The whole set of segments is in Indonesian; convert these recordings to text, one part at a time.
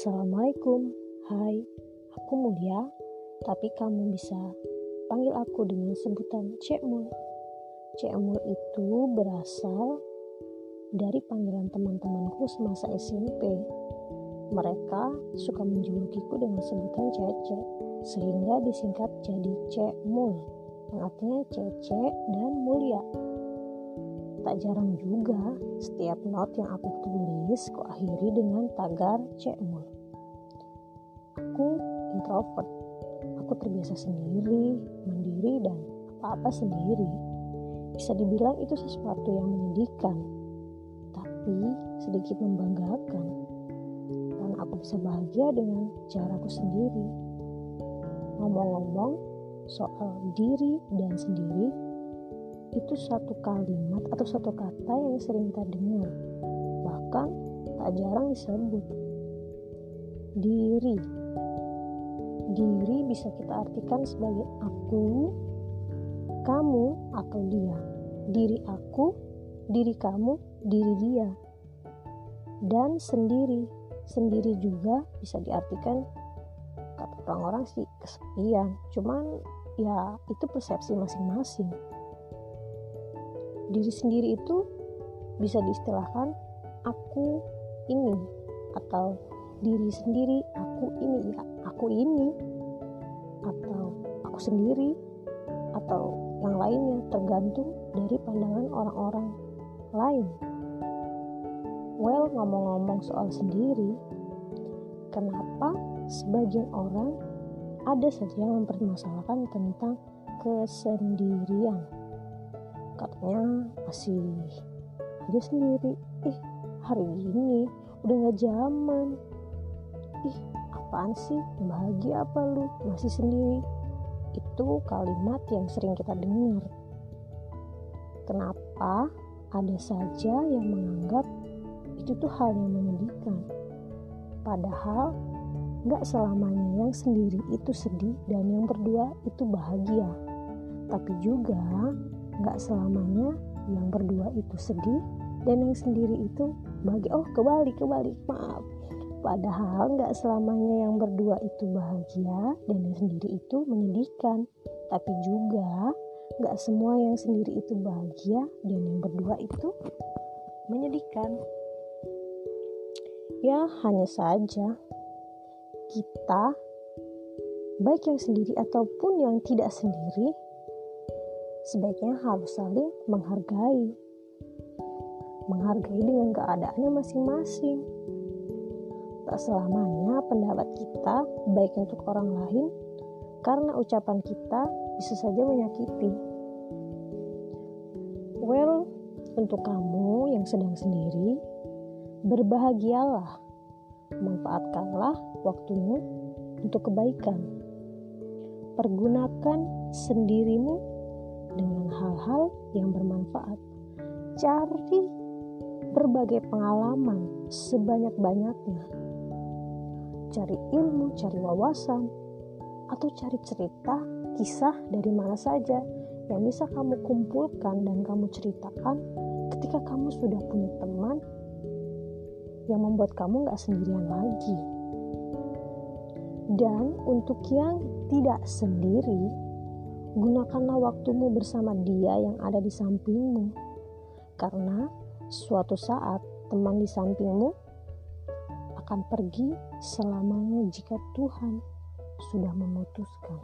Assalamualaikum, hai, aku Mulia, tapi kamu bisa panggil aku dengan sebutan Cek Mul. Cek Mul itu berasal dari panggilan teman-temanku semasa SMP. Mereka suka menjulukiku dengan sebutan Cece, sehingga disingkat jadi Cek Mul, yang artinya Cece dan Mulia. Tak jarang juga setiap not yang aku tulis ku akhiri dengan tagar cekmul. Aku introvert. Aku terbiasa sendiri, mandiri dan apa-apa sendiri. Bisa dibilang itu sesuatu yang menyedihkan, tapi sedikit membanggakan. Dan aku bisa bahagia dengan caraku sendiri. Ngomong-ngomong soal diri dan sendiri, itu satu kalimat atau satu kata yang sering kita dengar. Bahkan tak jarang disebut diri. Diri bisa kita artikan sebagai aku kamu atau dia. Diri aku diri kamu diri dia. Dan sendiri. Sendiri juga bisa diartikan kata orang-orang sih kesepian. Cuman ya itu persepsi masing-masing diri sendiri itu bisa diistilahkan aku ini atau diri sendiri aku ini ya aku ini atau aku sendiri atau yang lainnya tergantung dari pandangan orang-orang lain. Well, ngomong-ngomong soal sendiri, kenapa sebagian orang ada saja yang mempermasalahkan tentang kesendirian? Katanya masih aja sendiri. Ih hari ini udah gak zaman. Ih apaan sih? Bahagia apa lu? Masih sendiri. Itu kalimat yang sering kita dengar. Kenapa ada saja yang menganggap itu tuh hal yang menyedihkan? Padahal gak selamanya yang sendiri itu sedih dan yang berdua itu bahagia. Tapi juga nggak selamanya yang berdua itu sedih dan yang sendiri itu bahagia. Oh kebalik kebalik. Maaf. Padahal nggak selamanya yang berdua itu bahagia dan yang sendiri itu menyedihkan. Tapi juga nggak semua yang sendiri itu bahagia dan yang berdua itu menyedihkan. Ya hanya saja kita baik yang sendiri ataupun yang tidak sendiri sebaiknya harus saling menghargai. Menghargai dengan keadaannya masing-masing. Tak selamanya pendapat kita baik untuk orang lain karena ucapan kita bisa saja menyakiti. Well, untuk kamu yang sedang sendiri, berbahagialah. Manfaatkanlah waktumu untuk kebaikan. Pergunakan sendirimu dengan hal-hal yang bermanfaat. Cari berbagai pengalaman sebanyak-banyaknya. Cari ilmu, cari wawasan, atau cari cerita, kisah dari mana saja yang bisa kamu kumpulkan dan kamu ceritakan ketika kamu sudah punya teman yang membuat kamu gak sendirian lagi. Dan untuk yang tidak sendiri, gunakanlah waktumu bersama dia yang ada di sampingmu. Karena suatu saat teman di sampingmu akan pergi selamanya jika Tuhan sudah memutuskan.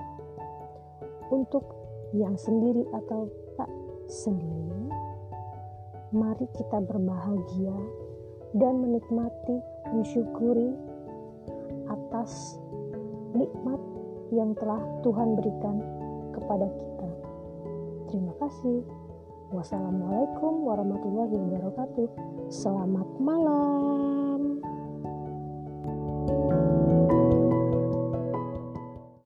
Untuk yang sendiri atau tak sendiri, mari kita berbahagia dan menikmati, mensyukuri atas nikmat yang telah Tuhan berikan kepada kita. Terima kasih. Wassalamualaikum warahmatullahi wabarakatuh. Selamat malam. thank you